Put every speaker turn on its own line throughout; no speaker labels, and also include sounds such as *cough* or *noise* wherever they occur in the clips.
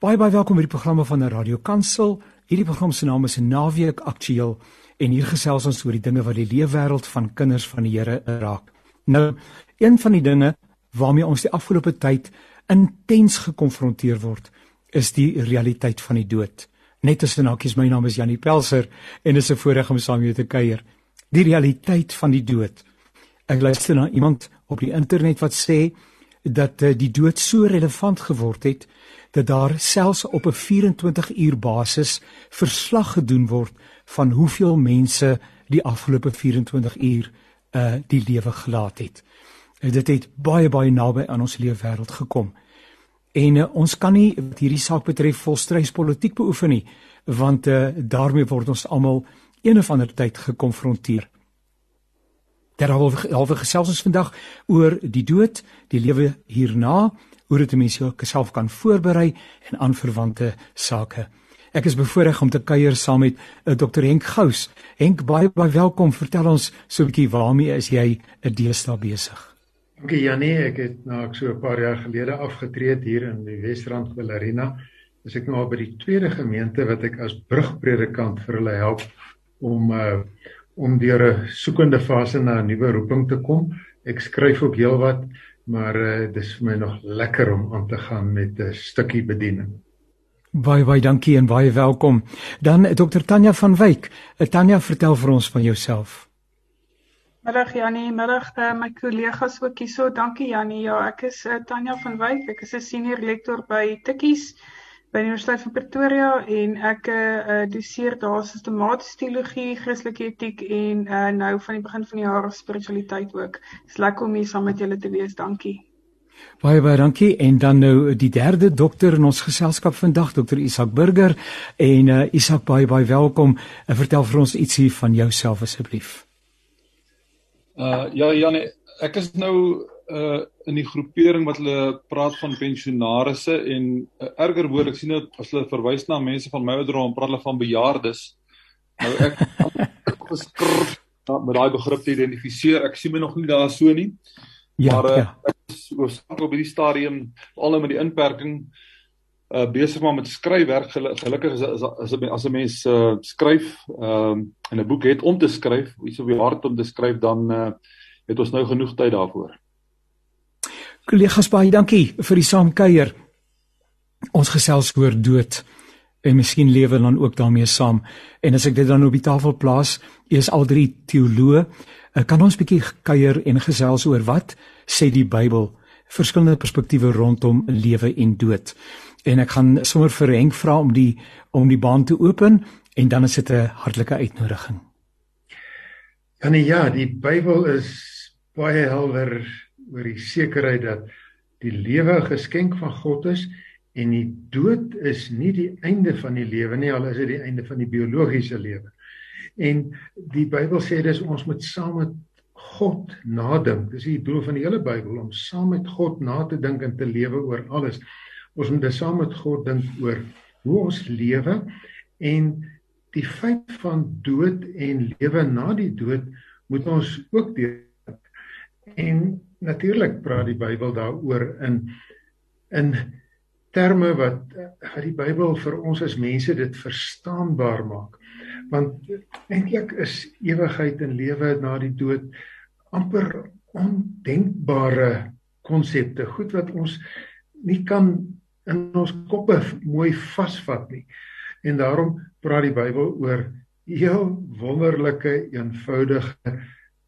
Baie baie welkom by die programme van die Radio Kansel. Hierdie program se naam is Naweek Aktueel en hier gesels ons oor die dinge wat die leefwêreld van kinders van die Here raak. Nou, een van die dinge waarmee ons die afgelope tyd intens gekonfronteer word, is die realiteit van die dood. Net as nakies my naam is Janie Pelser en dit is 'n voorreg om saam met jou te kuier. Die realiteit van die dood. Ek luister na iemand op die internet wat sê dat uh, die dood so relevant geword het dat daar selfs op 'n 24 uur basis verslag gedoen word van hoeveel mense die afgelope 24 uur uh die lewe gelaat het. Uh, dit het baie baie naby aan ons leefwêreld gekom. En uh, ons kan nie wat hierdie saak betref volstreeks politiek beoefen nie, want uh daarmee word ons almal een of ander tyd gekonfronteer. Daaroor halwe gesels ons vandag oor die dood, die lewe hierna hoe dit mense jouself kan voorberei en aanverwante sake. Ek is bevoorreg om te kuier saam met uh, eh, Dr Henk Gous. Henk, baie baie welkom. Vertel ons so 'n bietjie waarmee is jy 'n deesdae besig?
Dankie Janie, ek het nou so 'n paar jaar gelede afgetree hier in die Wesrand Villarina. Is ek nou by die tweede gemeente wat ek as brugpredikant vir hulle help om uh om deur 'n soekende fase na 'n nuwe roeping te kom. Ek skryf ook heelwat maar uh, dis vir my nog lekker om aan te gaan met 'n stukkie bediening.
Baie baie dankie en baie welkom. Dan Dr Tanya van Wyk. Eh, Tanya, vertel vir ons van jouself.
Middag Jannie, middag uh, my kollegas ook hierso. Dankie Jannie. Ja, ek is uh, Tanya van Wyk. Ek is 'n senior lektor by Tikkies by die Universiteit van Pretoria en ek uh, doseer daar sistematiese teologie, Christelike etiek en uh, nou van die begin van die jaar spiritualiteit ook. Dis lekker om hier saam met julle te wees. Dankie.
Baie baie dankie en dan nou die derde dokter in ons geselskap vandag, dokter Isak Burger en uh, Isak baie baie welkom. En vertel vir ons ietsie van jouself asseblief.
Uh ja Janie, ek is nou uh in die groepering wat hulle praat van pensionaarsse en uh, erger woord ek sien dit as hulle verwys na mense van my ouderdom praat hulle van bejaardes. Nou ek *laughs* geskryf met daai begrip te identifiseer. Ek sien my nog nie daar so nie. Ja, maar uh, ja. ek is oorspronklik op hierdie stadium al met die inperking uh besig maar met skryfwerk gelukkig is as as, as 'n mens uh skryf ehm um, en 'n boek het om te skryf, iets op die hart om te skryf dan uh het ons nou genoeg tyd daarvoor.
Kollegas baie dankie vir die saamkuier. Ons gesels oor dood en miskien lewe dan ook daarmee saam. En as ek dit dan op die tafel plaas, is al drie teoloë, eh, kan ons bietjie kuier en gesels oor wat sê die Bybel, verskillende perspektiewe rondom lewe en dood. En ek gaan sommer vir Henk vra om die om die baan te open en dan is dit 'n hartlike uitnodiging.
Ja nee ja, die Bybel is baie helder oor die sekerheid dat die lewe 'n geskenk van God is en die dood is nie die einde van die lewe nie, al is dit die einde van die biologiese lewe. En die Bybel sê dis ons moet saam met God nadink. Dis die doel van die hele Bybel om saam met God na te dink en te lewe oor alles. Ons moet saam met God dink oor hoe ons lewe en die feit van dood en lewe na die dood moet ons ook deur en natuurlik praat die Bybel daaroor in in terme wat wat die Bybel vir ons as mense dit verstaanbaar maak. Want eintlik is ewigheid en lewe na die dood amper ondenkbare konsepte, goed wat ons nie kan in ons koppe mooi vasvat nie. En daarom praat die Bybel oor heel wonderlike, eenvoudige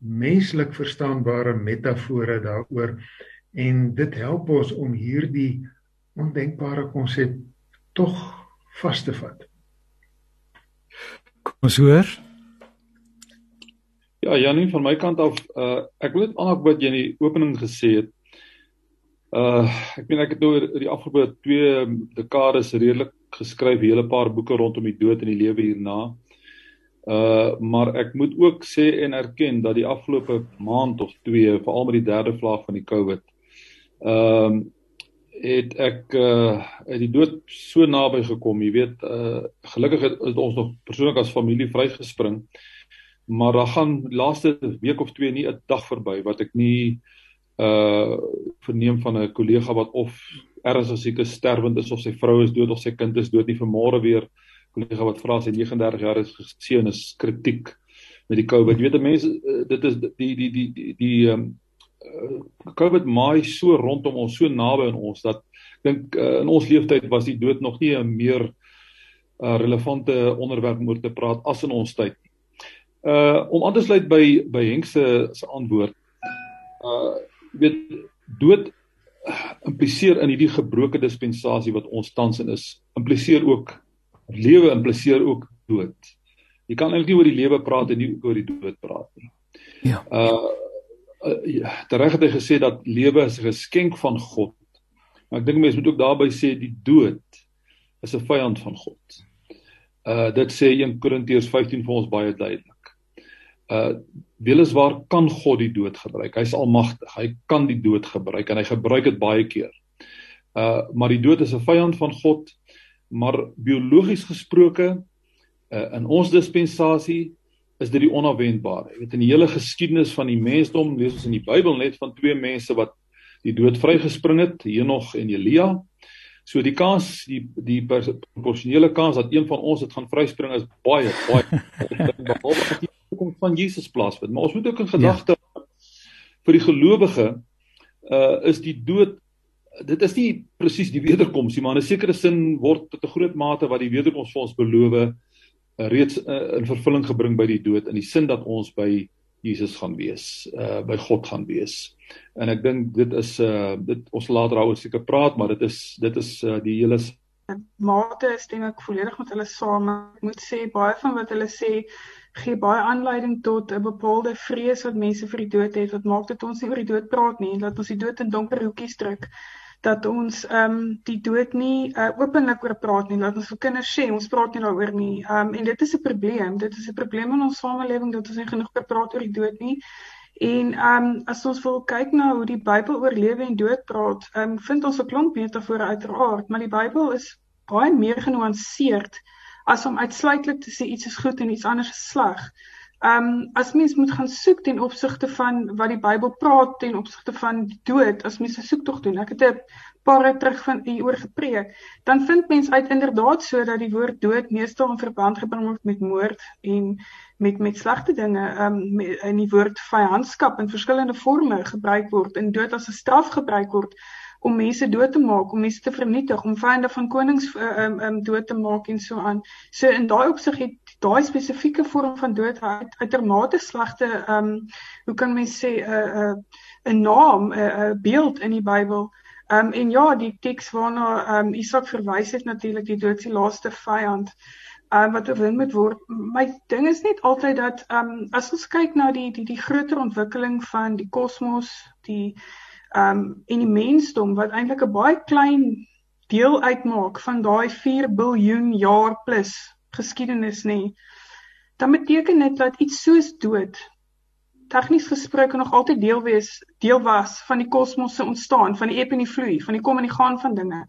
menslik verstaanbare metafore daaroor en dit help ons om hierdie ondenkbare konsep tog vas te vat.
Kom ons hoor.
Ja, Janie van my kant af, uh ek wil net aanhaak wat jy in die opening gesê het. Uh ek meen ek het nou die afgelope 2 dekades redelik geskryf, 'n hele paar boeke rondom die dood en die lewe hierna. Uh maar ek moet ook sê en erken dat die afgelope maand of 2, veral met die derde vlaag van die COVID, ehm uh, het ek uh uit die dood so naby gekom. Jy weet, uh gelukkig het, het ons nog persoonlik as familie vrygespring. Maar daar gaan laaste week of 2 nie 'n dag verby wat ek nie uh verneem van 'n kollega wat of ernstig siek is, sterwend is of sy vrou is dood of sy kind is dood nie vanmôre weer kollega wat vra sy 39 jaar is geseën is kritiek met die COVID. Jy weet mense uh, dit is die die die die die ehm um, COVID maai so rondom ons so naby aan ons dat dink uh, in ons leeftyd was die dood nog nie 'n meer uh, relevante onderwerp om oor te praat as in ons tyd. Uh om aan te sluit by by Henk se se antwoord. Uh weet dood impliseer in hierdie gebroke dispensasie wat ons tans in is, impliseer ook lewe impliseer ook dood. Jy kan eintlik nie oor die lewe praat en nie oor die dood praat nie.
Ja.
Uh, uh ja, reg het hy gesê dat lewe is 'n geskenk van God. Maar ek dink mense moet ook daarby sê die dood is 'n vyand van God. Uh dit sê 1 Korintiërs 15 vir ons baie duidelik. Uh weliswaar kan God die dood gebruik. Hy's almagtig. Hy kan die dood gebruik en hy gebruik dit baie keer. Uh maar die dood is 'n vyand van God. Maar biologies gesproke uh in ons dispensasie is dit die onverwendbare. Jy weet in die hele geskiedenis van die mensdom lees ons in die Bybel net van twee mense wat die dood vrygespring het, Henog en Elia. So die kans die die proporsionele kans dat een van ons dit gaan vryspring is baie baie *laughs* behalwe kom van Jesus plaasvind. Maar ons moet ook in gedagte ja. vir die gelowige uh is die dood dit is nie presies die wederkoms nie, maar in 'n sekere sin word tot 'n groot mate wat die wederkoms vir ons beloof uh, reeds uh, in vervulling gebring by die dood in die sin dat ons by Jesus gaan wees, uh by God gaan wees. En ek dink dit is uh dit ons later daaroor seker praat, maar dit is dit is uh, die hele
mate stem ek volledig met hulle saam. Ek moet sê baie van wat hulle sê gee baie aanleiding tot 'n bepaalde vrees wat mense vir die dood het wat maak dat ons nie oor die dood praat nie en dat ons die dood in donker hoekies druk dat ons ehm um, die dood nie uh, openlik oor praat nie dat ons vir kinders sê ons praat nie daaroor nie. Ehm um, en dit is 'n probleem. Dit is 'n probleem in ons samelewing dat ons nie genoeg praat oor die dood nie. En ehm um, as ons wil kyk na hoe die Bybel oor lewe en dood praat ehm um, vind ons 'n klomp metafore uiteraard maar die Bybel is baie meer genuanceerd as om uitsluitlik te sê iets is goed en iets anders is sleg. Um, as mens moet gaan soek ten opsigte van wat die Bybel praat ten opsigte van die dood, as mens 'n soektog doen. Ek het 'n paar terug van u oor gepreek, dan vind mens uit inderdaad so dat die woord dood meestal in verband gebring word met moord en met met slegte dinge, ehm um, in die woord vyandskap in verskillende forme gebruik word en dood as 'n straf gebruik word om mense dood te maak, om mense te vernietig, om vyande van konings ehm uh, um, um, dood te maak en so aan. So in daai opsig het daai spesifieke vorm van dood uit uitermate slegte ehm um, hoe kan mens sê 'n uh, 'n uh, 'n naam, 'n uh, uh, beeld in die Bybel. Ehm um, en ja, die teks waarna ehm um, Isak verwys het natuurlik die dood se laaste vyand. Ehm um, wat oorwin moet word. My ding is net altyd dat ehm um, as ons kyk na die die die groter ontwikkeling van die kosmos, die Ehm um, en die mensdom wat eintlik 'n baie klein deel uitmaak van daai 4 miljard jaar plus geskiedenis nê. Dan beteken dit dat iets soos dood tegnies gesproke nog altyd deel wees, deel was van die kosmos se ontstaan, van die eb en die vloei, van die kom en die gaan van dinge.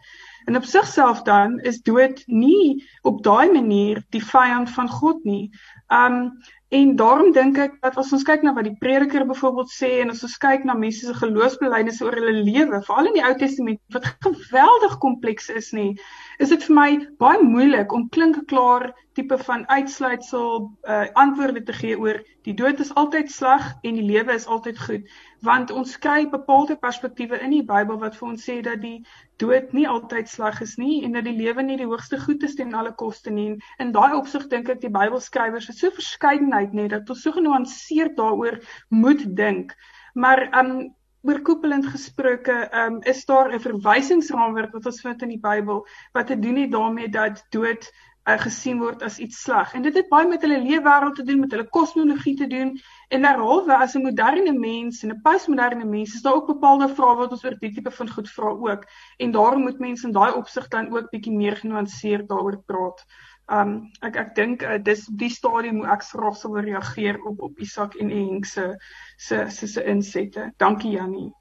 En op sigself dan is dood nie op daai manier die vyand van God nie. Um En daarom dink ek dat as ons kyk na wat die prediker byvoorbeeld sê en as ons kyk na mense se geloofsbelijdenisse oor hulle lewe, veral in die Ou Testament wat geweldig kompleks is nie, is dit vir my baie moeilik om klinkeklaar tipe van uitsluitsel uh, antwoorde te gee oor die dood is altyd sleg en die lewe is altyd goed, want ons kry bepaalde perspektiewe in die Bybel wat vir ons sê dat die dood nie altyd sleg is nie en dat die lewe nie die hoogste goed is ten alle koste nie. In daai opsig dink ek die Bybelskrywers het so verskeidenheid net dat ons so genuanceerd daaroor moet dink. Maar um oorkoepelend gesproke, um is daar 'n verwysingsraamwerk wat ons vind in die Bybel wat te doen het daarmee dat dood uh, gesien word as iets sleg. En dit het baie met hulle leefwêreld te doen, met hulle kosmologie te doen en derhalwe as 'n moderne mens en 'n postmoderne mens is daar ook bepaalde vrae wat ons oor die tipe van goed vra ook. En daarom moet mense in daai opsig dan ook bietjie meer genuanceerd daaroor praat. Um ek ek dink uh, dis die stadium hoe ek graag sou reageer op op Isak en Henk se se se se insette. Dankie Jannie.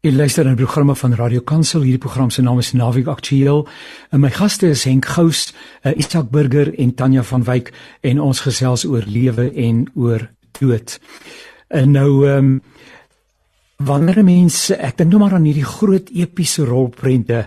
Ek luister na programme van Radio Kansel. Hierdie program se naam is Naweek Aktueel. En my gaste is Henk Gous, uh, Isak Burger en Tanya van Wyk en ons gesels oor lewe en oor dood. En nou ehm um, wanneer mense ek dink nou maar aan hierdie groot epiese rolprente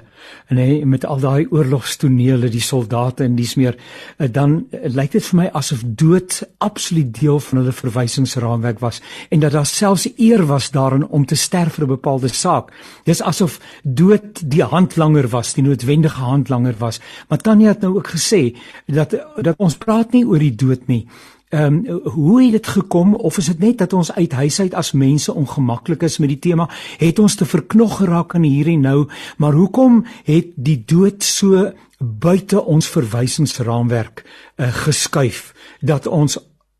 en hy met al daai oorlogstonele die soldate en dis meer eh, dan eh, lyk dit vir my asof dood absoluut deel van hulle verwysingsraamwerk was en dat daar selfs eer was daarin om te sterf vir 'n bepaalde saak. Dis asof dood die handlanger was die noodwendige handlanger was. Maar Tanya het nou ook gesê dat dat ons praat nie oor die dood nie Ehm um, hoe het dit gekom of is dit net dat ons uit huis uit as mense ongemaklik is met die tema? Het ons te verknog geraak aan hier en nou, maar hoekom het die dood so buite ons verwysingsraamwerk uh, geskuif dat ons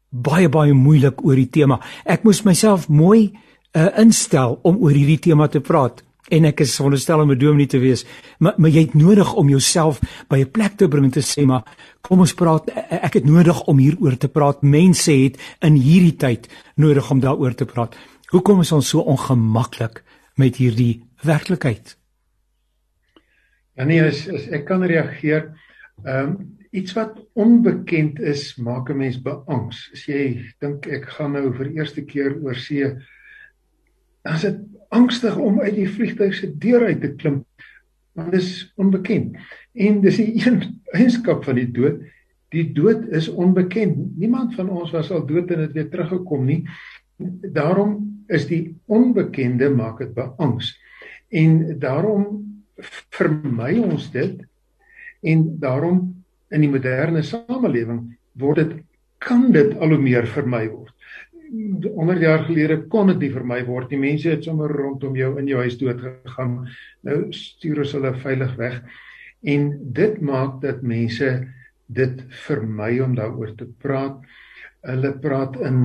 baie baie moeilik oor die tema. Ek moes myself mooi uh, instel om oor hierdie tema te praat en ek is veronderstel om 'n dominee te wees, maar maar jy het nodig om jouself by 'n plek te bring en te sê maar kom ons praat ek het nodig om hieroor te praat. Mense het in hierdie tyd nodig om daaroor te praat. Hoekom is ons so ongemaklik met hierdie werklikheid?
Ja nee, as, as ek kan reageer, ehm um, iets wat onbekend is, maak 'n mens beangs. As jy dink ek gaan nou vir eerste keer oor see, is dit angstig om uit die vliegtuig se deur uit te klim want dit is onbekend. En dis die een *laughs* eienskap van die dood. Die dood is onbekend. Niemand van ons was al dood en het weer teruggekom nie. Daarom is die onbekende maak dit beangs. En daarom vermy ons dit. En daarom in die moderne samelewing word dit kan dit al hoe meer vermy word 100 jaar gelede kon dit nie vermy word nie. Mense het sommer rondom jou in jou huis dood gegaan. Nou stuur ons hulle veilig weg. En dit maak dat mense dit vermy om daaroor te praat. Hulle praat in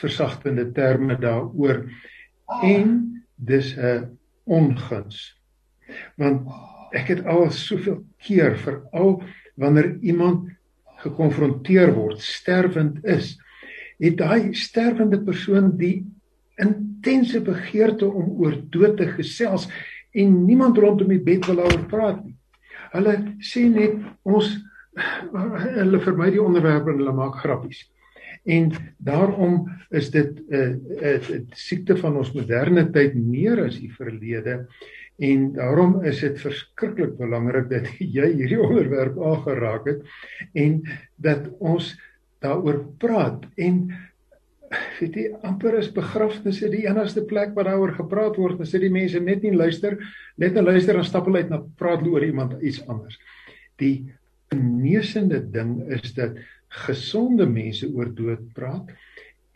versagtende terme daaroor en dis 'n onguns. Want ek het al soveel keer veral wanneer iemand gekonfronteer word sterwend is het daai sterwende persoon die intense begeerte om oor dood te gesels en niemand rondom die bed wil daaroor praat nie. Hulle sê net ons hulle vermy die onderwerp en hulle maak grappies. En daarom is dit 'n uh, 'n uh, siekte van ons moderne tyd meer as die verlede en daarom is dit verskriklik belangrik dat *laughs* jy hierdie onderwerp aangeraak het en dat ons daaroor praat. En weet jy amper is begrafnisse die enigste plek waar daaroor gepraat word. En sê die mense net nie luister net nou luister en stap hulle uit na praat oor iemand iets anders. Die genesende ding is dat gesonde mense oor dood praat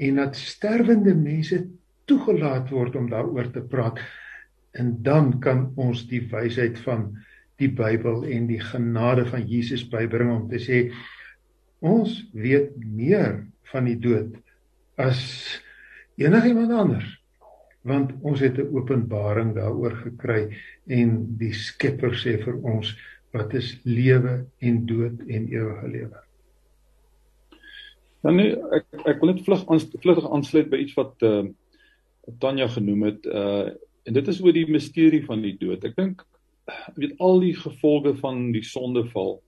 en dat sterwende mense toegelaat word om daaroor te praat. En dan kan ons die wysheid van die Bybel en die genade van Jesus bybring om te sê Ons weet meer van die dood as enigiemand anders want ons het 'n openbaring daaroor gekry en die Skepper sê vir ons wat is lewe en dood en ewige lewe.
Dan nee, ek ek wil net vlug vlugtig aansluit by iets wat uh Tanya genoem het uh en dit is oor die misterie van die dood. Ek dink weet al die gevolge van die sondeval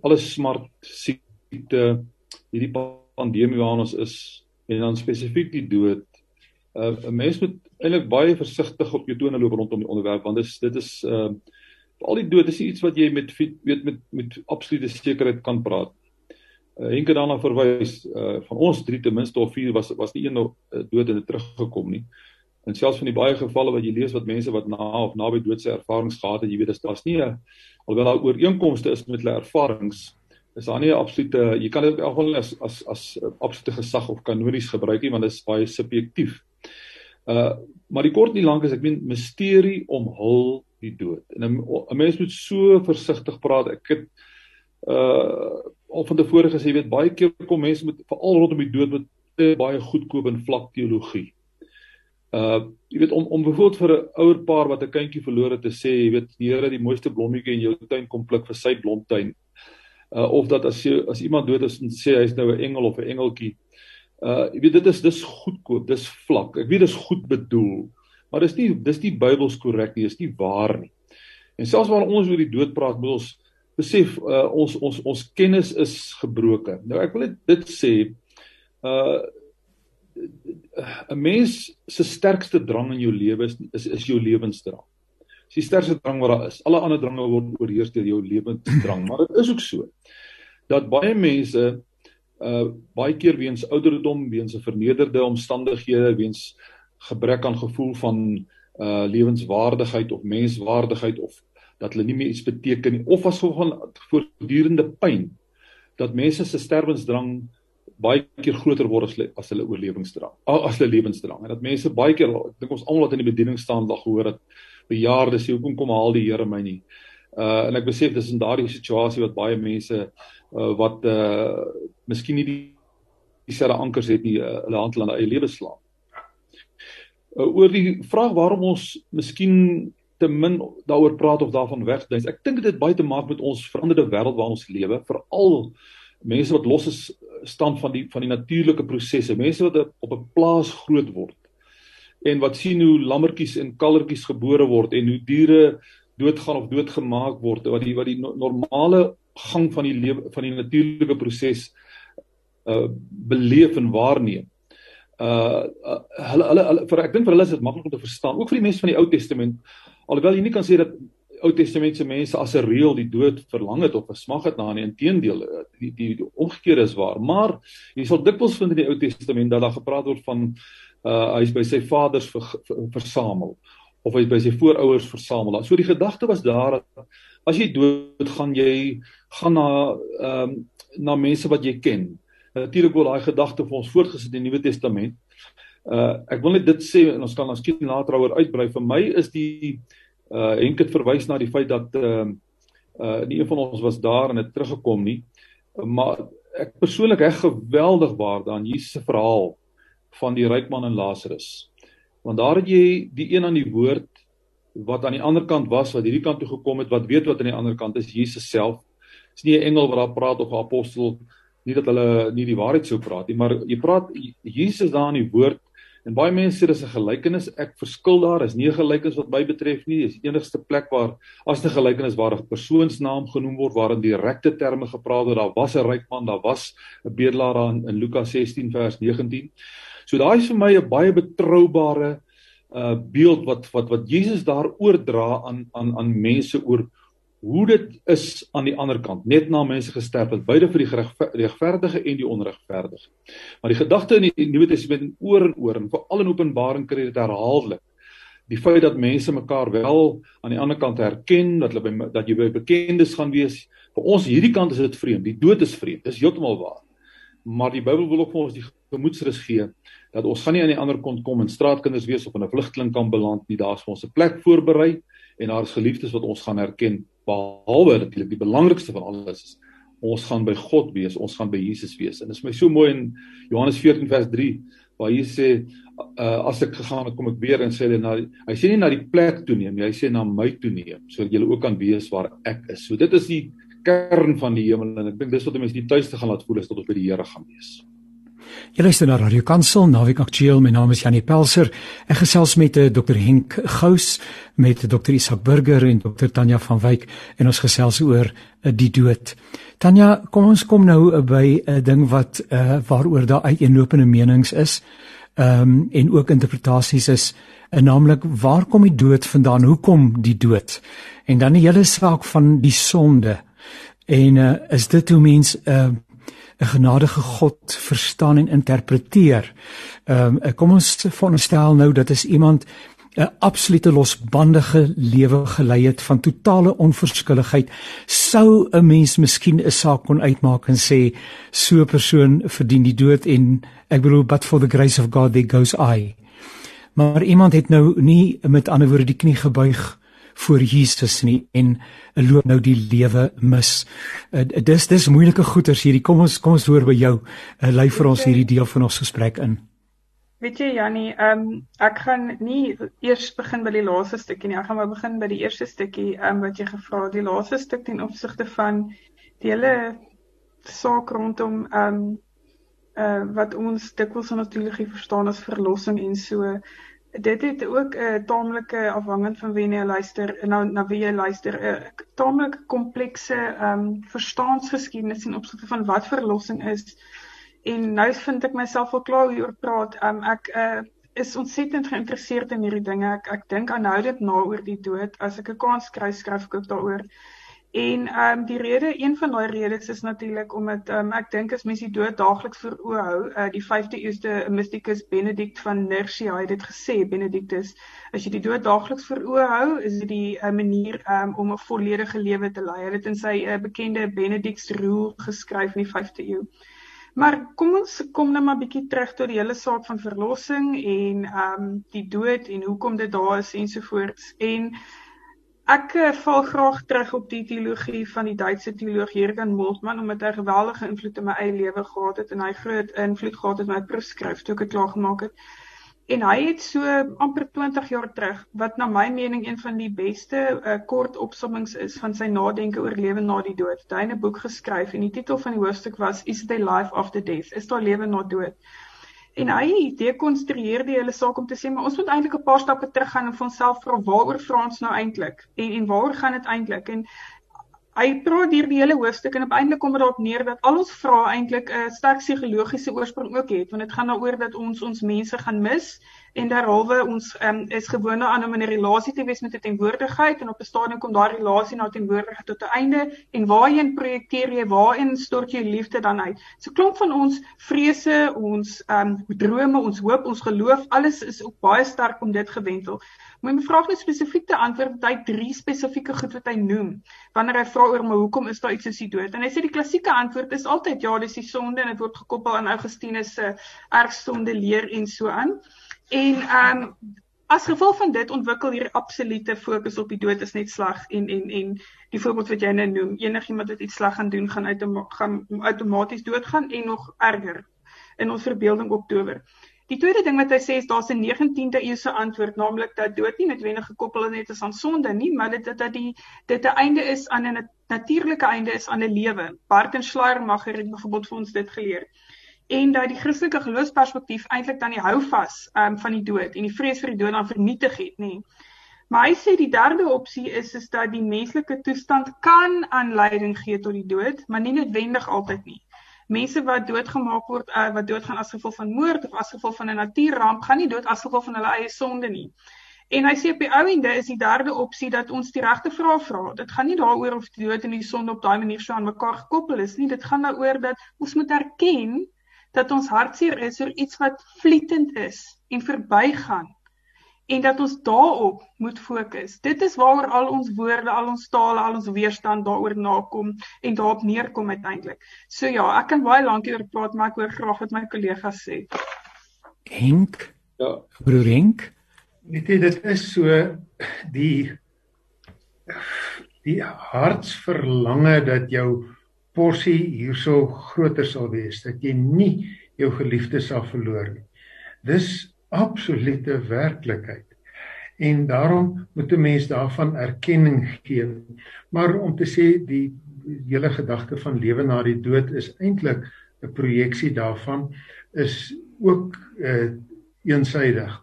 alles smart siek siekte, hierdie pandemie waarin ons is en dan spesifiek die dood. Uh, 'n Mens moet eintlik baie versigtig op jou tone loop rondom die onderwerp want dis dit is uh al die dood is iets wat jy met weet met met absolute sekerheid kan praat. Uh, Henke daarna verwys uh van ons drie ten minste of vier was was nie een uh, dood in teruggekom nie. En selfs van die baie gevalle wat jy lees wat mense wat na of naby doodse ervarings gehad het, jy weet dis daar's nie alhoewel daar ooreenkomste is met hulle ervarings is daar nie 'n absolute jy kan dit ook wel as as as absolute gesag of kanonies gebruik nie want dit is baie subjektief. Uh maar die kort en die lank is ek meen misterie omhul die dood. En 'n mens moet so versigtig praat. Ek het uh al van tevore gesê jy weet baie keer kom mense met veral rondom die dood met baie goedkoop en vlak teologie. Uh jy weet om om byvoorbeeld vir 'n ouer paar wat 'n kindjie verloor het te sê jy weet die Here die mooiste blommetjie in jou tuin kom pluk vir sy blomtuin uh, of dat as jy as iemand dood is en sê hy's nou 'n engel of 'n engeltjie. Uh jy weet dit is dis goedkoop, dis vlak. Ek weet dis goed bedoel, maar dis nie dis nie Bybels korrek nie, dis nie waar nie. En selfs wanneer ons oor die dood praat, moet ons besef uh ons ons ons kennis is gebroken. Nou ek wil dit sê uh 'n mens se sterkste drang in jou lewe is is is jou lewensdrang. Dis die sterkste drang wat daar is. Alle ander drange word oorheers deur jou lewensdrang, maar dit is ook so dat baie mense uh baie keer weens ouderdom, weens 'n vernederde omstandighede, weens gebrek aan gevoel van uh lewenswaardigheid of menswaardigheid of dat hulle nie meer iets beteken nie of as gevolg van voortdurende pyn dat mense se sterwensdrang baie keer groter word as hulle as hulle oorlewingsdrang as hulle lewensdrang en dat mense baie keer ek dink ons almal wat in die bediening staan dag gehoor het bejaardes sê hoekom kom haal die Here my nie uh en ek besef dis in daardie situasie wat baie mense uh wat uh miskien nie die dieselfde ankers het nie uh, hulle hand aan eie lewe slaan uh, oor die vraag waarom ons miskien te min daaroor praat of daarvan wegdink. Ek dink dit het baie te maak met ons veranderde wêreld waarin ons lewe, veral mense wat los is staan van die van die natuurlike prosesse, mense wat op 'n plaas groot word en wat sien hoe lammetjies en kalvertjies gebore word en hoe diere doodgaan of doodgemaak word wat die wat die normale gang van die lewe van die natuurlike proses uh beleef en waarneem. Uh, uh hulle hulle hulle vir ek dink vir hulle is dit maklik om te verstaan ook vir die mense van die Ou Testament alhoewel jy nie kan sê dat Ou Testamentiese mense as 'n reël die dood verlang het of versmag het na nie inteendeel eh, die die, die omgekeerde is waar maar jy sal dikwels vind in die Ou Testament dat daar gepraat word van uh hy is by sy vaders ver, ver, versamel of hy is by sy voorouers versamel so die gedagte was daar dat as jy dood gaan jy gaan na ehm um, na mense wat jy ken natuurlik word daai gedagte vir ons voortgesit in die Nuwe Testament Uh ek wil net dit sê en ons kan miskien later daaroor uitbrei. Vir my is die uh Henk het verwys na die feit dat uh uh nie een van ons was daar en het teruggekom nie. Maar ek persoonlik heg geweldig waarde aan Jesus se verhaal van die ryk man en Lazarus. Want daar het jy die een aan die woord wat aan die ander kant was wat hierdie kant toe gekom het wat weet wat aan die ander kant is Jesus self. Dis nie 'n engel wat daar praat of 'n apostel nie dat hulle nie die waarheid sou praat nie, maar jy praat Jesus daar aan die woord En baie mense sê dis 'n gelykenis. Ek verskil daar. Is nie 'n gelykenis wat my betref nie. Dis die enigste plek waar as 'n gelykenis waar 'n persoonsnaam genoem word waarin direkte terme gepraat word. Daar was 'n ryk man, daar was 'n bedelaar in, in Lukas 16 vers 19. So daai is vir my 'n baie betroubare uh beeld wat wat wat Jesus daar oordra aan aan aan mense oor hoe dit is aan die ander kant. Net na mense gesterf het beide vir die regverdige en die onregverdige maar die gedagte in die Nuwe Testament oor en oor en veral in Openbaring kry dit herhaaldelik. Die feit dat mense mekaar wel aan die ander kant herken dat hulle by dat jy by bekendes gaan wees vir ons hierdie kant is dit vreemd die dood is vreemd dis heeltemal waar maar die Bybel wil ook vir ons die gemoedsrus gee dat ons gaan nie aan die ander kant kom en straatkinders wees of in 'n vlugtelingkamp beland nie daar's vir ons 'n plek voorberei en daar is geliefdes wat ons gaan herken behalwe natuurlik die belangrikste van alles is ons gaan by God wees, ons gaan by Jesus wees. En dit is my so mooi in Johannes 14 vers 3 waar hy sê uh, as ek gegaan het kom ek weer en sê hulle na hy sê nie na die plek toe neem, hy sê na my toe neem sodat julle ook kan wees waar ek is. So dit is die kern van die hemel en ek dink dis wat mense die tuiste gaan laat voel is tot op by die Here gaan wees.
Jy luister na Radio Kansel, Naweek Aktueel. My naam is Janie Pelser. Ek gesels met eh, Dr Henk Gous, met Dr Isak Burger en Dr Tanya van Wyk en ons gesels oor uh, die dood. Tanya, kom ons kom nou uh, by 'n ding wat uh, waaroor daar uiteenlopende menings is. Ehm um, en ook interpretasies is, uh, naamlik waar kom die dood vandaan? Hoekom die dood? En dan die hele saak van die sonde. En uh, is dit hoe mens 'n uh, 'n genadige God verstaan en interpreteer. Ehm um, kom ons veronderstel nou dat is iemand 'n absolute losbandige lewe gelei het van totale onverskilligheid sou 'n mens miskien 'n saak kon uitmaak en sê so 'n persoon verdien die dood en ek bedoel but for the grace of God there goes I maar iemand het nou nie met ander woorde die knie gebuig voor Jesus nie en loop nou die lewe mis. Uh, dis dis moeilike goeters hierdie. Kom ons kom ons hoor by jou. Uh, lei vir ons hierdie deel van ons gesprek in.
Weet jy Jannie, ehm um, ek gaan nie eers begin by die laaste stukkie nie. Ek gaan maar begin by die eerste stukkie ehm um, wat jy gevra het, die laaste stuk ten opsigte van die hele saak rondom ehm um, uh wat ons dikwels natuurlik verstaan as verlossing en so dit het ook 'n uh, taamlike afhangend van wie jy luister nou na wie jy luister 'n uh, taamlik komplekse ehm um, verstaansgeskiedenis in opsigte van wat verlossing is En nou vind ek myself al klaar hieroor praat. Um ek uh is ontsettend geïnteresseerd in hierdie dinge. Ek ek dink aanhoudend na oor die dood. As ek 'n kans kry, skryf ek ook daaroor. En ehm um, die rede, een van daai redes is natuurlik omdat ehm um, ek dink as mense die dood daagliks voor oë hou, uh, die 5de eeuse mystikus Benedict van Nursia het dit gesê, Benedictus, as jy die dood daagliks voor oë hou, is dit die uh, manier um, om 'n volledige lewe te lei. Dit in sy uh, bekende Benedict's Rule geskryf in die 5de eeu. Maar kom ons kom nou maar bietjie terug tot die hele saak van verlossing en ehm um, die dood en hoekom dit daar is ensovoorts. En Ek uh, val graag terug op die teologie van die Duitse teoloog Jürgen Moltmann omdat hy geweldige invloed in my eie lewe gehad het en hy groot invloed gehad het op my proefskryf toe ek dit klaar gemaak het. En hy het so amper 20 jaar terug wat na my mening een van die beste uh, kort opsommings is van sy nadenke oor lewe na die dood. Hy het 'n boek geskryf en die titel van die hoofstuk was Is there life after death? Is daar lewe na dood? En hy dekonstrueer die hele saak om te sê maar ons moet eintlik 'n paar stappe teruggaan en vir onsself vra waaroor vra ons nou eintlik? En en waaroor gaan dit eintlik? En hy praat hier die hele hoofstuk en op eintlik kom dit daarop neer dat al ons vra eintlik 'n sterk psigologiese oorsprong ook het want dit gaan daaroor dat ons ons mense gaan mis en derhalwe ons um, is gewoond aan om in 'n relasie te wees met 'n teenwoordigheid en op 'n stadium kom daardie relasie na teenwoordigheid tot 'n einde. En waarheen projekteer jy? Waarin stort jy liefde dan uit? So klomp van ons vrese ons um, drome ons hoop ons geloof alles is ook baie sterk om dit gewentel. Maar my vraag is spesifiek te antwoord dat hy drie spesifieke goed wat hy noem. Wanneer hy vra oor maar hoekom is daar iets soos die dood? En hy sê die klassieke antwoord is altyd ja dis die sonde en dit word gekoppel aan Augustinus se ergsonde leer en so aan En ehm um, as gevolg van dit ontwikkel hier absolute fokus op die dood is net sleg en en en die voorbeeld wat jy nou noem, enigiemand wat iets sleg gaan doen gaan uit gaan outomaties doodgaan en nog erger in ons verbeelding oktober. Die tweede ding wat hy sê is daar's 'n 19de eeuse antwoord, naamlik dat dood nie noodwendig gekoppel is net aan sonde nie, maar dit dat die dit 'n einde is aan 'n natuurlike einde is aan 'n lewe. Barton Schleiermacher het byvoorbeeld vir ons dit geleer en dat die Christelike geloofsperspektief eintlik dan die houvas um, van die dood en die vrees vir die dood dan vernietig het, nê. Nee. Maar hy sê die derde opsie is is dat die menslike toestand kan aanleiding gee tot die dood, maar nie noodwendig altyd nie. Mense wat doodgemaak word, uh, wat doodgaan as gevolg van moord of as gevolg van 'n natuurramp, gaan nie dood as gevolg van hulle eie sonde nie. En hy sê op die ou ende is die derde opsie dat ons die regte vrae vra. Dit gaan nie daaroor of die dood en die sonde op daai manier so aan mekaar gekoppel is nie. Dit gaan daaroor dat ons moet erken dat ons hartseer is oor iets wat vlietend is en verbygaan en dat ons daarop moet fokus. Dit is waaroor al ons woorde, al ons tale, al ons weerstand daaroor nakom en daarop neerkom uiteindelik. So ja, ek kan baie lank hieroor praat, maar ek hoor graag wat my kollegas sê.
Henk? Ja, broer Henk?
Weet jy dit is so die die hartsverlange dat jou porsie hierso groter sal wees dat jy nie jou geliefdes sal verloor nie. Dis absolute werklikheid. En daarom moet 'n mens daarvan erkenning gee. Maar om te sê die hele gedagte van lewe na die dood is eintlik 'n projeksie daarvan is ook uh eensydig.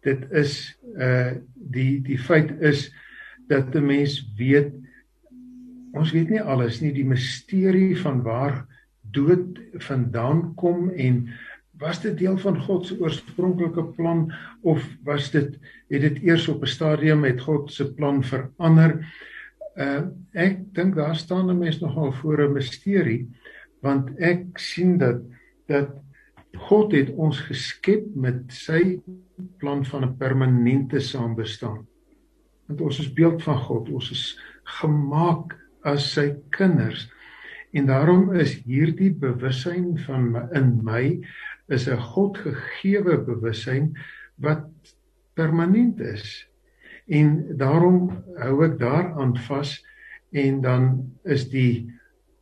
Dit is uh die die feit is dat 'n mens weet ons weet nie alles nie. Die misterie van waar dood vandaan kom en was dit deel van God se oorspronklike plan of was dit het dit eers op 'n stadium met God se plan verander? Uh, ek dink daar staan 'n mens nogal voor 'n misterie want ek sien dat dat God het ons geskep met sy plan van 'n permanente saambestaan. Want ons is beeld van God. Ons is gemaak as sy kinders. En daarom is hierdie bewussyn van my, in my is 'n Godgegewe bewussyn wat permanent is. En daarom hou ek daaraan vas en dan is die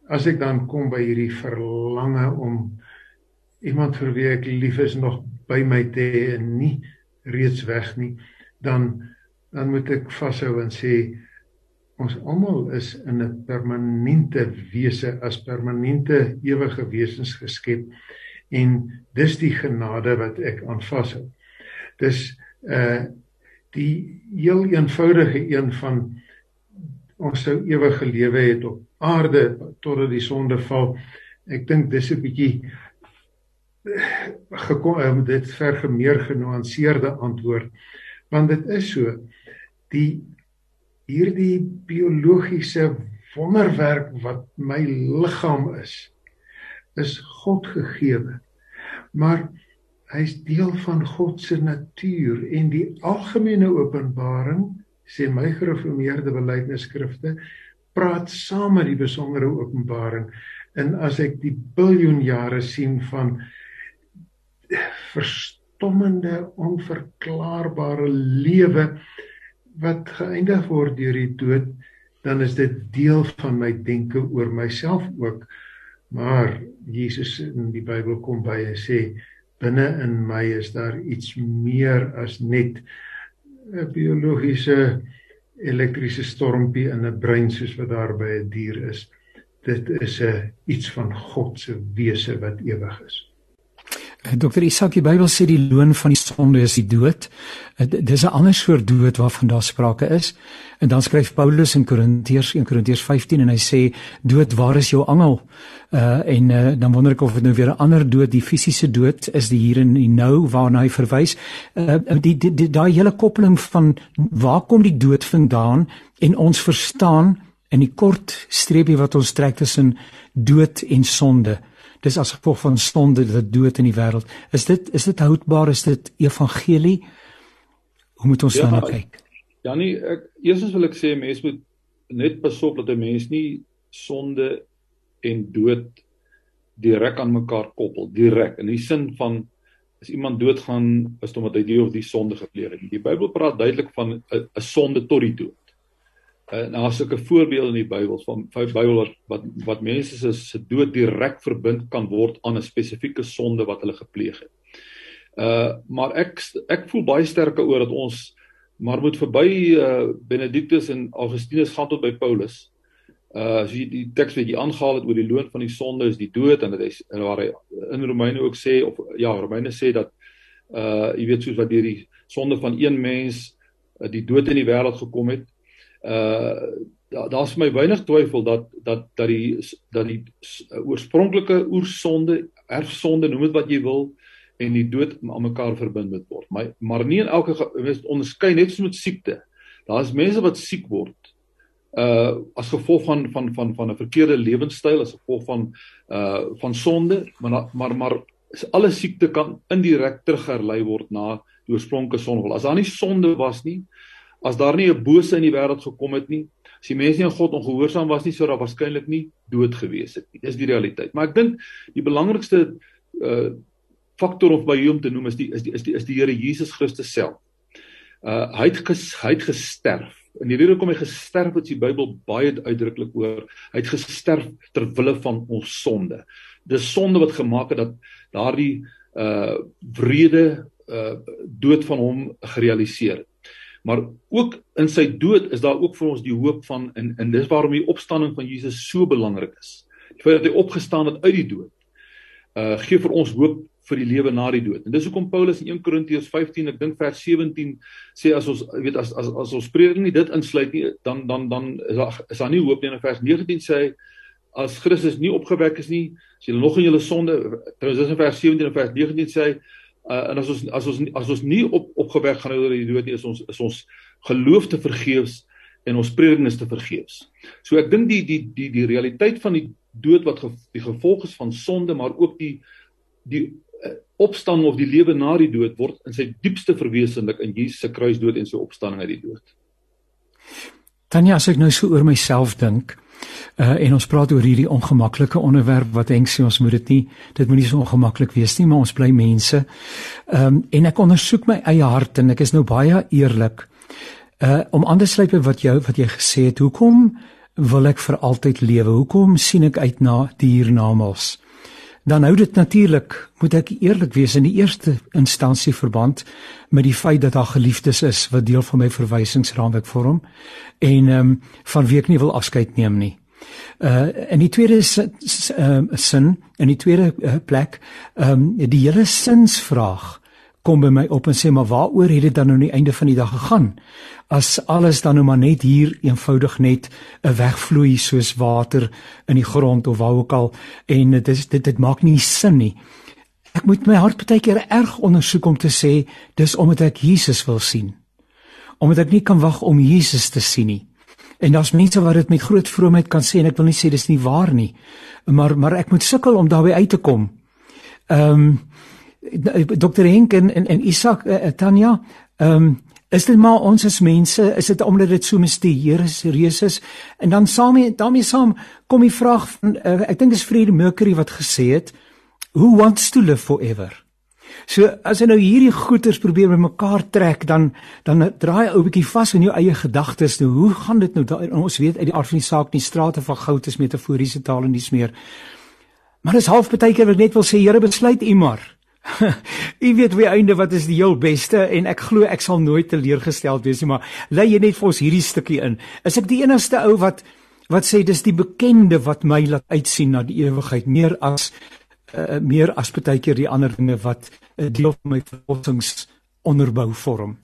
as ek dan kom by hierdie verlange om iemand vir wie ek lief is nog by my te hê en nie reeds weg nie, dan dan moet ek vashou en sê ons almal is in 'n permanente wese as permanente ewige wesens geskep en dis die genade wat ek aan vashou. Dis uh die heel eenvoudige een van ons sou ewige lewe het op aarde totdat die sonde val. Ek dink dis 'n bietjie gekom um, dit verge meer genuanceerde antwoord want dit is so die hierdie biologiese wonderwerk wat my liggaam is is God gegeewe maar hy's deel van God se natuur en die algemene openbaring sê my gereformeerde belydenisskrifte praat saam met die besondere openbaring. En as ek die biljoen jare sien van verstommende onverklaarbare lewe wat geëindig word deur die dood dan is dit deel van my denke oor myself ook. Maar Jesus in die Bybel kom by en sê binne in my is daar iets meer as net 'n biologiese elektriese stormpie in 'n brein soos wat daar by 'n dier is. Dit is 'n iets van God se wese wat ewig is
Dokter Isak, die Bybel sê die loon van die sonde is die dood. Dis 'n ander soort dood waarvan daar sprake is. En dan skryf Paulus in Korintiërs 1 Korintiërs 15 en hy sê dood, waar is jou angel? Uh en uh, dan wonder ek of dit nou weer 'n ander dood, die fisiese dood is die hier en die nou waarna hy verwys. Uh die die, die daai hele koppeling van waar kom die dood vandaan en ons verstaan in die kort streepie wat ons trek tussen dood en sonde dis as gevolg van sonde dat dood in die wêreld. Is dit is dit houdbaar? Is dit evangelie? Hoe moet ons ja, daarna kyk?
Ja nee, ek eerstens wil ek sê mense moet net pas op dat 'n mens nie sonde en dood direk aan mekaar koppel, direk in die sin van as iemand doodgaan is dit omdat hy die of die sonde gepleeg het. Die Bybel praat duidelik van 'n sonde tot die dood. En daar is 'n voorbeeld in die Bybel van vyf Bybel wat wat, wat mense se se dood direk verbind kan word aan 'n spesifieke sonde wat hulle gepleeg het. Uh maar ek ek voel baie sterker oor dat ons maar moet verby uh Benedictus en Augustinus gaan tot by Paulus. Uh as jy die teks wat jy aangehaal het oor die loon van die sonde is die dood en dit is waar hy in Romeine ook sê of ja Romeine sê dat uh jy weet soos wat deur die sonde van een mens uh, die dood in die wêreld gekom het uh daar's vir my weinig twyfel dat dat dat die dat die oorspronklike oersonde, erfsonde, noem dit wat jy wil en die dood aan mekaar verbind moet word. Maar maar nie in elke mens onderskei net soos met siekte. Daar's mense wat siek word uh as gevolg van van van van 'n verkeerde lewenstyl, as gevolg van uh van sonde, maar maar maar alle siekte kan indirek terugherlei word na die oorspronklike sonde. As daar nie sonde was nie, as daar nie 'n bose in die wêreld gekom het nie, as die mense nie aan God ongehoorsaam was nie, sou daar waarskynlik nie dood gewees het nie. Dis die realiteit. Maar ek dink die belangrikste uh faktor of by hom te noem is die is die is die is die Here Jesus Christus self. Uh hy het ges, hy het gesterf. En die rede hoekom hy gesterf het, is die Bybel baie uitdruklik oor. Hy het gesterf ter wille van ons sonde. Dis sonde wat gemaak het dat daardie uh wrede uh dood van hom gerealiseer het. Maar ook in sy dood is daar ook vir ons die hoop van en en dis waarom die opstanding van Jesus so belangrik is. Die feit dat hy opgestaan het uit die dood. Uh gee vir ons hoop vir die lewe na die dood. En dis hoekom Paulus in 1 Korintiërs 15, ek dink vers 17 sê as ons weet as as as ons preding nie dit insluit nie, dan dan dan is daar is daar nie hoop nie. In vers 19 sê hy as Christus nie opgewek is nie, as julle nog in julle sonde, trouens dis in vers 17 en vers 19 sê hy uh, en as ons as ons as ons nie op opgewek gaan oor die dood nie is ons is ons geloof te vergeefs en ons prediking is te vergeefs. So ek dink die die die die realiteit van die dood wat ge, die gevolg is van sonde maar ook die die uh, opstanding of die lewe na die dood word in sy diepste verwesenlik in Jesus se kruisdood en sy opstanding uit die dood.
Tanya as ek nou so oor myself dink, Uh en ons praat oor hierdie ongemaklike onderwerp wat ek sê ons moet dit nie dit moet nie so ongemaklik wees nie maar ons bly mense. Ehm um, en ek ondersoek my eie hart en ek is nou baie eerlik. Uh om aan te sluit by wat jou wat jy gesê het, hoekom wil ek vir altyd lewe? Hoekom sien ek uit na die hiernamaals? Dan hou dit natuurlik, moet ek eerlik wees in die eerste instansie verband met die feit dat daar geliefdes is wat deel van my verwysingsraamwerk vorm en ehm um, van wie ek nie wil afskeid neem nie. Uh in die tweede sin, uh, sin in die tweede uh, plek, ehm um, die hele sinsvraag kom by my op en sê maar waaroor het dit dan nou aan die einde van die dag gegaan? As alles dan nou maar net hier eenvoudig net 'n wegvloei soos water in die grond of waar ook al en dit is dit dit maak nie sin nie. ek moet my hart baie keer erg ondersoek om te sê dis omdat ek Jesus wil sien. Omdat ek nie kan wag om Jesus te sien nie. En daar's mense wat dit met groot vroomheid kan sê en ek wil nie sê dis nie waar nie. Maar maar ek moet sukkel om daarby uit te kom. Ehm um, Dr. Henk en en, en Isak uh, Tanya, ehm um, is dit maar ons as mense, is dit omdat dit so misterieus reus is? En dan saam daarmee saam kom die vraag van uh, ek dink dis Freddie Mercury wat gesê het, who wants to live forever? So as jy nou hierdie goeters probeer bymekaar trek dan dan draai ou bietjie vas in jou eie gedagtes. Nou hoe gaan dit nou daar, ons weet uit die aard van die saak nie strate van goud is metaforiese taal en dis meer. Maar dis half baie keer wat net wil sê Here besluit u maar. *laughs* u weet wie einde wat is die heel beste en ek glo ek sal nooit teleurgesteld wees nie, maar lei jy net vir ons hierdie stukkie in. Is ek die enigste ou wat wat sê dis die bekende wat my laat uitsien na die ewigheid meer as uh, meer as baie keer die ander dinge wat 'n deel van my verlossings onderbou vorm.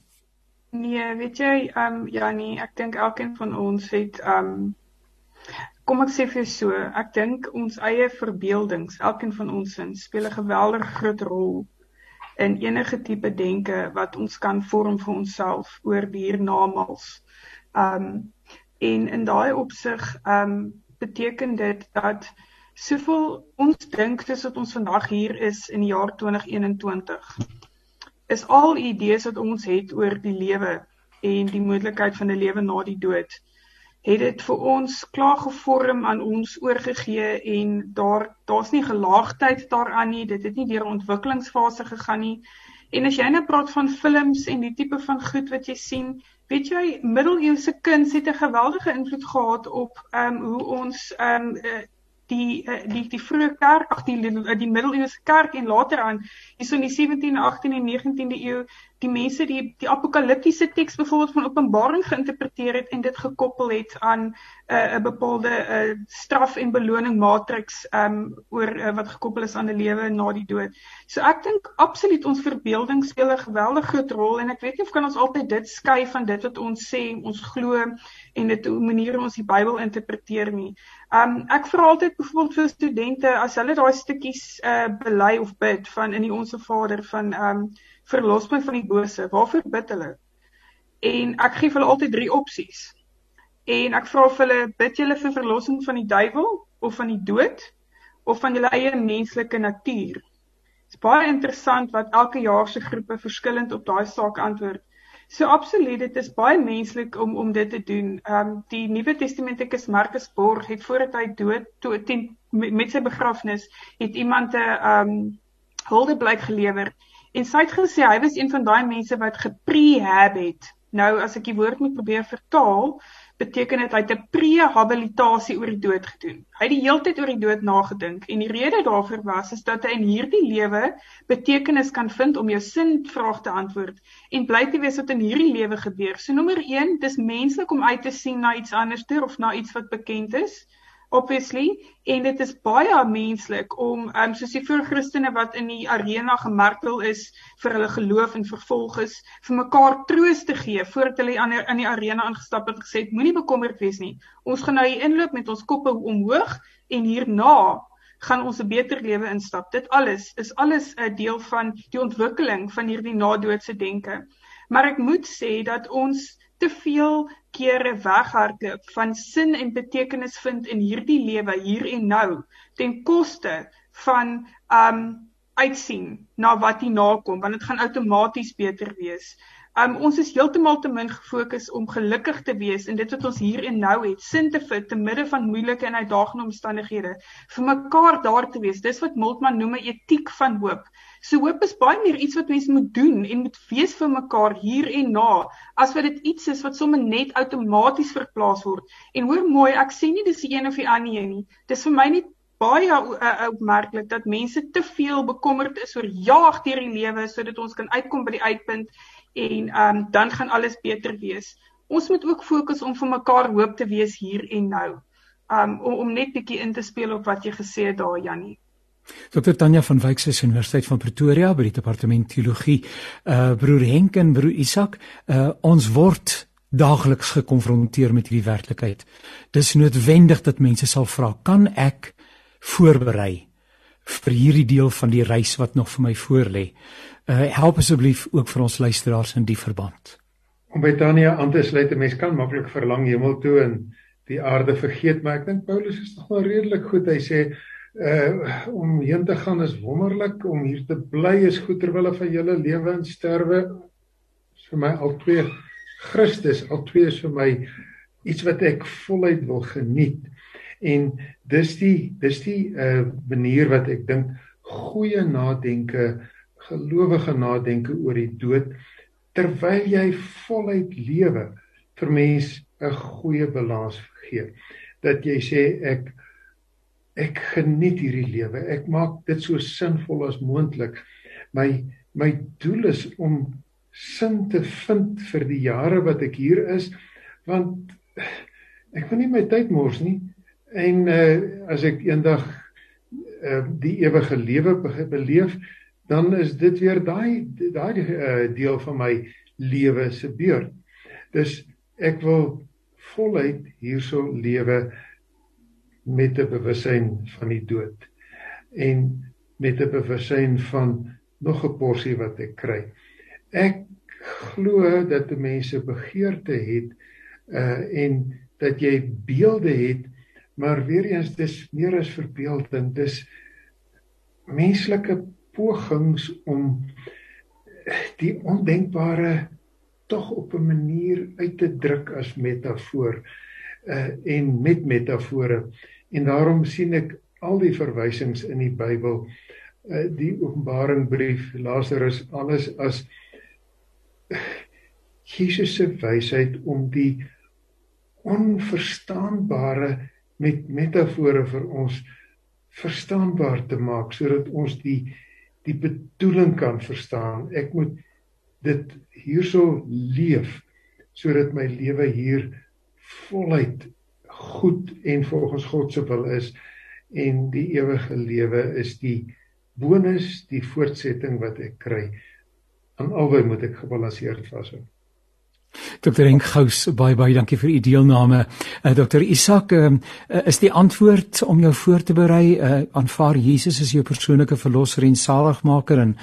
Nee, weet jy, ehm um, ja nee, ek dink elkeen van ons het ehm um, kom ek sê vir so, ek dink ons eie verbeeldings, elkeen van ons sin speel 'n geweldig groot rol in enige tipe denke wat ons kan vorm vir onsself oor die hiernamaals. Ehm um, en in daai opsig um, beteken dit dat soveel ons dink dis wat ons vandag hier is in die jaar 2021 is al idees wat ons het oor die lewe en die moontlikheid van 'n lewe na die dood het dit vir ons klaar gevorm aan ons oorgegee en daar daar's nie gelaagdheid daaraan nie. Dit het nie deur 'n ontwikkelingsfase gegaan nie. En as jy nou praat van films en die tipe van goed wat jy sien weet jy middeleeuse kuns het 'n geweldige invloed gehad op ehm um, hoe ons ehm um, die eh, die die vroeë kerk ag die die middeleeuse kerk en later aan hierso in die 17de 18de en 19de eeu die mense die die apokaliptiese teks byvoorbeeld van Openbaring geïnterpreteer het en dit gekoppel het aan 'n uh, 'n bepaalde uh, straf en beloning matriks um oor uh, wat gekoppel is aan 'n lewe na die dood. So ek dink absoluut ons verbeelding speel 'n geweldige groot rol en ek weet nie of kan ons altyd dit skei van dit wat ons sê ons glo en dit hoe maniere ons die Bybel interpreteer nie. Um ek vra altyd byvoorbeeld vir studente as hulle daai stukkies uh bely of bid van in die Onse Vader van um verlos my van die bose. Waarvoor bid hulle? En ek gee vir hulle altyd drie opsies. En ek vra vir hulle bid julle vir verlossing van die duiwel of van die dood of van julle eie menslike natuur. Dit is baie interessant wat elke jaar se groepe verskillend op daai saak antwoord. So absoluut, dit is baie menslik om om dit te doen. Ehm um, die Nuwe Testamentikus Markus Borg het voordat hy dood toe ten, met sy begrafnis het iemand 'n ehm um, huldeblyk gelewer en sy het gesê hy was een van daai mense wat geprehab het. Nou as ek die woord moet probeer vertaal, beteken dit hy het 'n prehabilitasie oor die dood gedoen. Hy het die hele tyd oor die dood nagedink en die rede daarvoor was is dat hy in hierdie lewe betekenis kan vind om jou sin vraag te antwoord en bly te weet wat in hierdie lewe gebeur. So nommer 1, dis menslik om uit te sien na iets anders of na iets wat bekend is obviously en dit is baie menslik om um, soos die vroeë Christene wat in die arena gemartel is vir hulle geloof en vervolg is vir mekaar troos te gee voordat hulle aan in die arena aangestap het gesê moenie bekommerd wees nie. Ons gaan nou hier inloop met ons koppe omhoog en hierna gaan ons 'n beter lewe instap. Dit alles is alles 'n deel van die ontwikkeling van hierdie nadoodse denke. Maar ek moet sê dat ons te veel kere weghardloop van sin en betekenis vind in hierdie lewe hier en nou ten koste van um uitsien na wat hier nakom want dit gaan outomaties beter wees. Um ons is heeltemal te min gefokus om gelukkig te wees in dit wat ons hier en nou het, sin te vind te midde van moeilike en uitdagende omstandighede, vir mekaar daar te wees. Dis wat Moltmann noem 'n etiek van hoop. So hoop is baie meer iets wat mense moet doen en moet wees vir mekaar hier en na as wat dit iets is wat sommer net outomaties verplaas word. En hoor mooi, ek sê nie dis die een of die ander een nie. Dis vir my net baie uh, opmerklik dat mense te veel bekommerd is oor jaag deur die lewe sodat ons kan uitkom by die uitpunt en um, dan gaan alles beter wees. Ons moet ook fokus om vir mekaar hoop te wees hier en nou. Um om, om net bietjie in te speel op wat jy gesê het daar Jannie.
Dr Tanya van Wyk se Universiteit van Pretoria by die departement teologie. Uh broer Henk en broer Isak, uh ons word daagliks gekonfronteer met hierdie werklikheid. Dis noodwendig dat mense sal vra, kan ek voorberei vir hierdie deel van die reis wat nog vir my voorlê. Uh help asseblief ook vir ons luisteraars in die verband.
Om by Tania aan te sluit, 'n mens kan maklik verlang hemel toe en die aarde vergeet, maar ek dink Paulus is nog wel redelik goed. Hy sê uh om heen te gaan is wonderlik, om hier te bly is goed terwyl van julle lewe en sterwe is vir my al twee Christus, al twee is vir my iets wat ek voluit wil geniet. En dis die dis die uh manier wat ek dink goeie nadenke, gelowige nadenke oor die dood terwyl jy voluit lewe vir mens 'n goeie balans gee. Dat jy sê ek ek geniet hierdie lewe. Ek maak dit so sinvol as moontlik. My my doel is om sin te vind vir die jare wat ek hier is want ek wil nie my tyd mors nie en uh, as ek eendag uh, die ewige lewe beleef dan is dit weer daai daai uh, deel van my lewe se beurt. Dus ek wil voluit hierso lewe met 'n bewussyn van die dood en met 'n bewussyn van nog 'n porsie wat ek kry. Ek glo dat mense begeerte het uh en dat jy beelde het, maar weer eens dis meer as verbeelding. Dis menslike pogings om die ondenkbare tog op 'n manier uit te druk as metafoor uh en met metafore en daarom sien ek al die verwysings in die Bybel uh die Openbaringbrief Lazarus alles as Jesus se wysheid om die onverstaanbare met metafore vir ons verstaanbaar te maak sodat ons die die bedoeling kan verstaan. Ek moet dit hierso leef sodat my lewe hier voluit goed en volgens God se wil is en die ewige lewe is die bonus, die voortsetting wat ek kry. Aan albei moet ek gebalanseerd vashou.
Dr. Henk Gous, baie baie dankie vir u deelname. Uh, Dr. Isak, uh, is die antwoord om jou voor te berei, uh, aanvaar Jesus as jou persoonlike verlosser en saligmaker en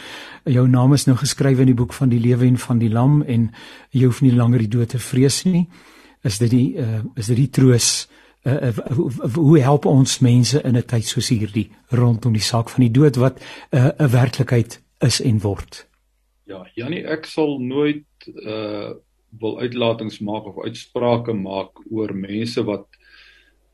jou naam is nou geskryf in die boek van die lewe en van die lam en jy hoef nie langer die dood te vrees nie. Is dit die uh, is dit die troos uh, uh, hoe help ons mense in 'n tyd soos hierdie rondom die saak van die dood wat 'n uh, werklikheid is en word?
Ja, Janie, ek sal nooit uh wil uitlatings maak of uitsprake maak oor mense wat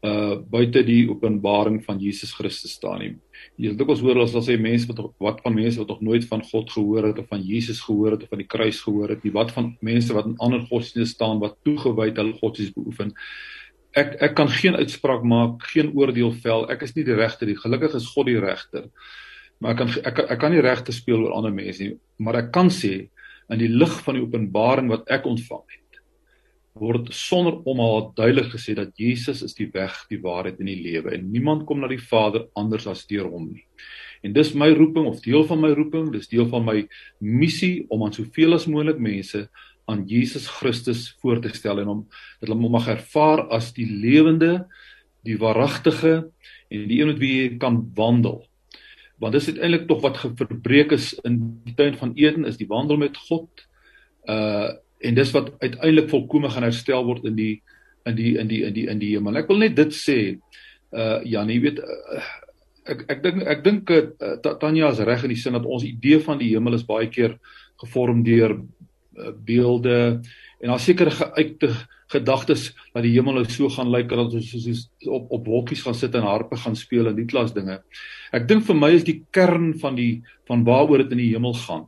uh buite die openbaring van Jesus Christus staan nie. Jy het dikwels hoor as hulle sê mense wat wat van mense wat nog nooit van God gehoor het of van Jesus gehoor het of van die kruis gehoor het nie. Wat van mense wat in ander godsdienste staan wat toegewyd hulle godsdienst beoefen. Ek ek kan geen uitspraak maak, geen oordeel vel. Ek is nie die regter nie. Gelukkig is God die regter. Maar ek kan ek, ek kan nie regte speel oor ander mense nie, maar ek kan sê in die lig van die openbaring wat ek ontvang het word sonder omhaal duidelik gesê dat Jesus is die weg, die waarheid en die lewe en niemand kom na die Vader anders as deur hom nie. En dis my roeping of deel van my roeping, dis deel van my missie om aan soveel as moontlik mense aan Jesus Christus voor te stel en hom dat hulle mag ervaar as die lewende, die waaragtige en die een met wie jy kan wandel want dis uiteindelik tog wat verbreek is in die tuin van Eden is die wandel met God. Uh en dis wat uiteindelik volkome gaan herstel word in die in die in die in die in die hemel. Ek wil net dit sê uh Jan, jy weet uh, ek ek dink ek dink uh, Tanya is reg in die sin dat ons idee van die hemel is baie keer gevorm deur uh, beelde en daar seker geuite gedagtes dat die hemel nou so gaan lyk dat ons soos op op wolkies gaan sit en harpe gaan speel en die klas dinge. Ek dink vir my is die kern van die van waaroor dit in die hemel gaan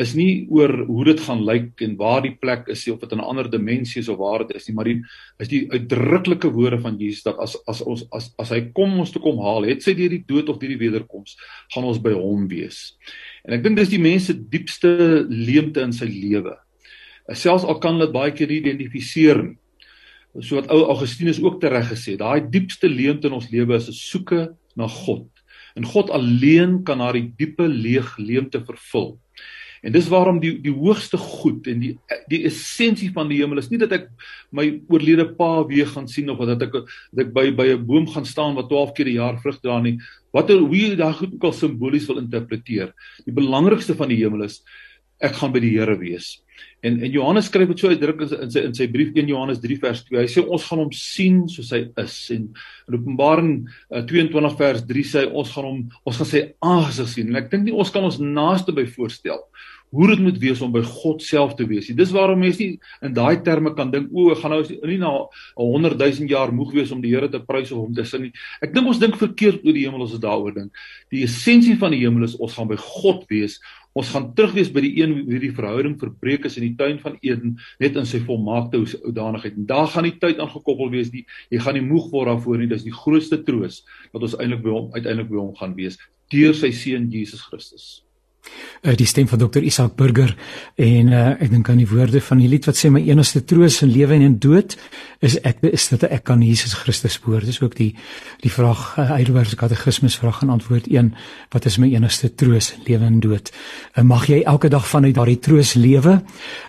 is nie oor hoe dit gaan lyk en waar die plek is of dit in 'n ander dimensie is of waar dit is nie, maar die is die uitdruklike woorde van Jesus dat as as ons as as hy kom ons toe kom haal, het sy deur die dood of deur die wederkoms, gaan ons by hom wees. En ek dink dis die mense diepste leemte in sy lewe selfs al kan hulle baie keer identifiseer nie. So wat ou Augustinus ook tereg gesê, daai diepste leemte in ons lewe is 'n soeke na God. En God alleen kan daai diepe leeg leemte vervul. En dis waarom die die hoogste goed en die die essensie van die hemel is nie dat ek my oorlede pa weer gaan sien of dat ek dat ek by by 'n boom gaan staan wat 12 keer die jaar vrug dra nie. Watter hoe jy daai goed ook al simbolies wil interpreteer. Die belangrikste van die hemel is ek gaan by die Here wees. En en Johannes skryf dit so uitdruk in in sy, in sy brief 1 Johannes 3 vers 2. Hy sê ons gaan hom sien soos hy is en in Openbaring uh, 22 vers 3 sê ons gaan hom ons gaan sy aangesig sien. En ek dink nie ons kan ons naaste by voorstel hoe dit moet wees om by God self te wees. Dis waarom mense nie in daai terme kan dink o, ek gaan nou nie na 100 000 jaar moeg wees om die Here te prys of hom te sing nie. Ek dink ons dink verkeerd oor die hemel as ons daaroor dink. Die essensie van die hemel is ons gaan by God wees Ons gaan terugwees by die een wie die verhouding verbreek is in die tuin van Eden net in sy volmaakte oudanigheid. En daar gaan die tyd aangekoppel wees. Die, jy gaan nie moeg word daarvoor nie. Dis die grootste troos dat ons eintlik by hom uiteindelik by hom gaan wees deur sy seun Jesus Christus
uh, die stem van dokter Isak Burger en uh, ek dink aan die woorde van die lied wat sê my enigste troos in lewe en in dood is ek is dat ek kan Jesus Christus spoor. Dis ook die die vraag uh, Heidelberg se katekismus vraag en antwoord 1 wat is my enigste troos in lewe en dood? Uh, mag jy elke dag vanuit daardie troos lewe?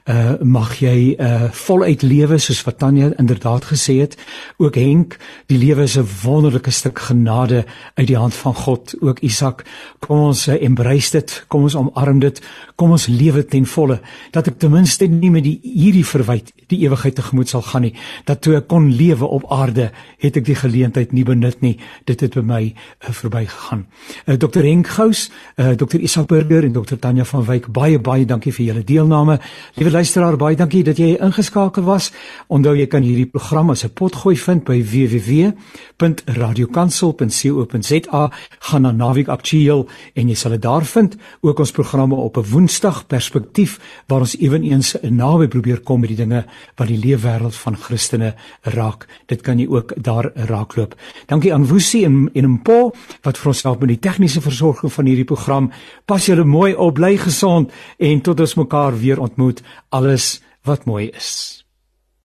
Uh, mag jy uh, voluit lewe soos wat Tanya inderdaad gesê het? Ook Henk, die lewe is 'n wonderlike stuk genade uit die hand van God. Ook Isak, kom ons uh, embrace dit. Kom ons omarm dit. Kom ons lewe ten volle dat ek ten minste nie met die hierdie verwyd die ewigheid tegemoet sal gaan nie. Dat toe ek kon lewe op aarde, het ek die geleentheid nie benut nie. Dit het by my uh, verbygegaan. Uh, Dr. Henk Gous, uh, Dr. Isak Burger en Dr. Tanya van Wyk, baie baie dankie vir julle deelname. Liewe luisteraar, baie dankie dat jy ingeskakel was. Onthou jy kan hierdie program as 'n potgooi vind by www.radiokansel.co.za. Gaan na Naweek Aktueel en jy sal dit daar vind. Ook ons programme op 'n Woensdag perspektief waar ons ewenigs naby probeer kom met die dinge wat die leefwêreld van Christene raak. Dit kan jy ook daar raakloop. Dankie aan Woesie en en Mpo wat vir ons help met die tegniese versorging van hierdie program. Pas julle mooi op, bly gesond en tot ons mekaar weer ontmoet. Alles wat mooi is.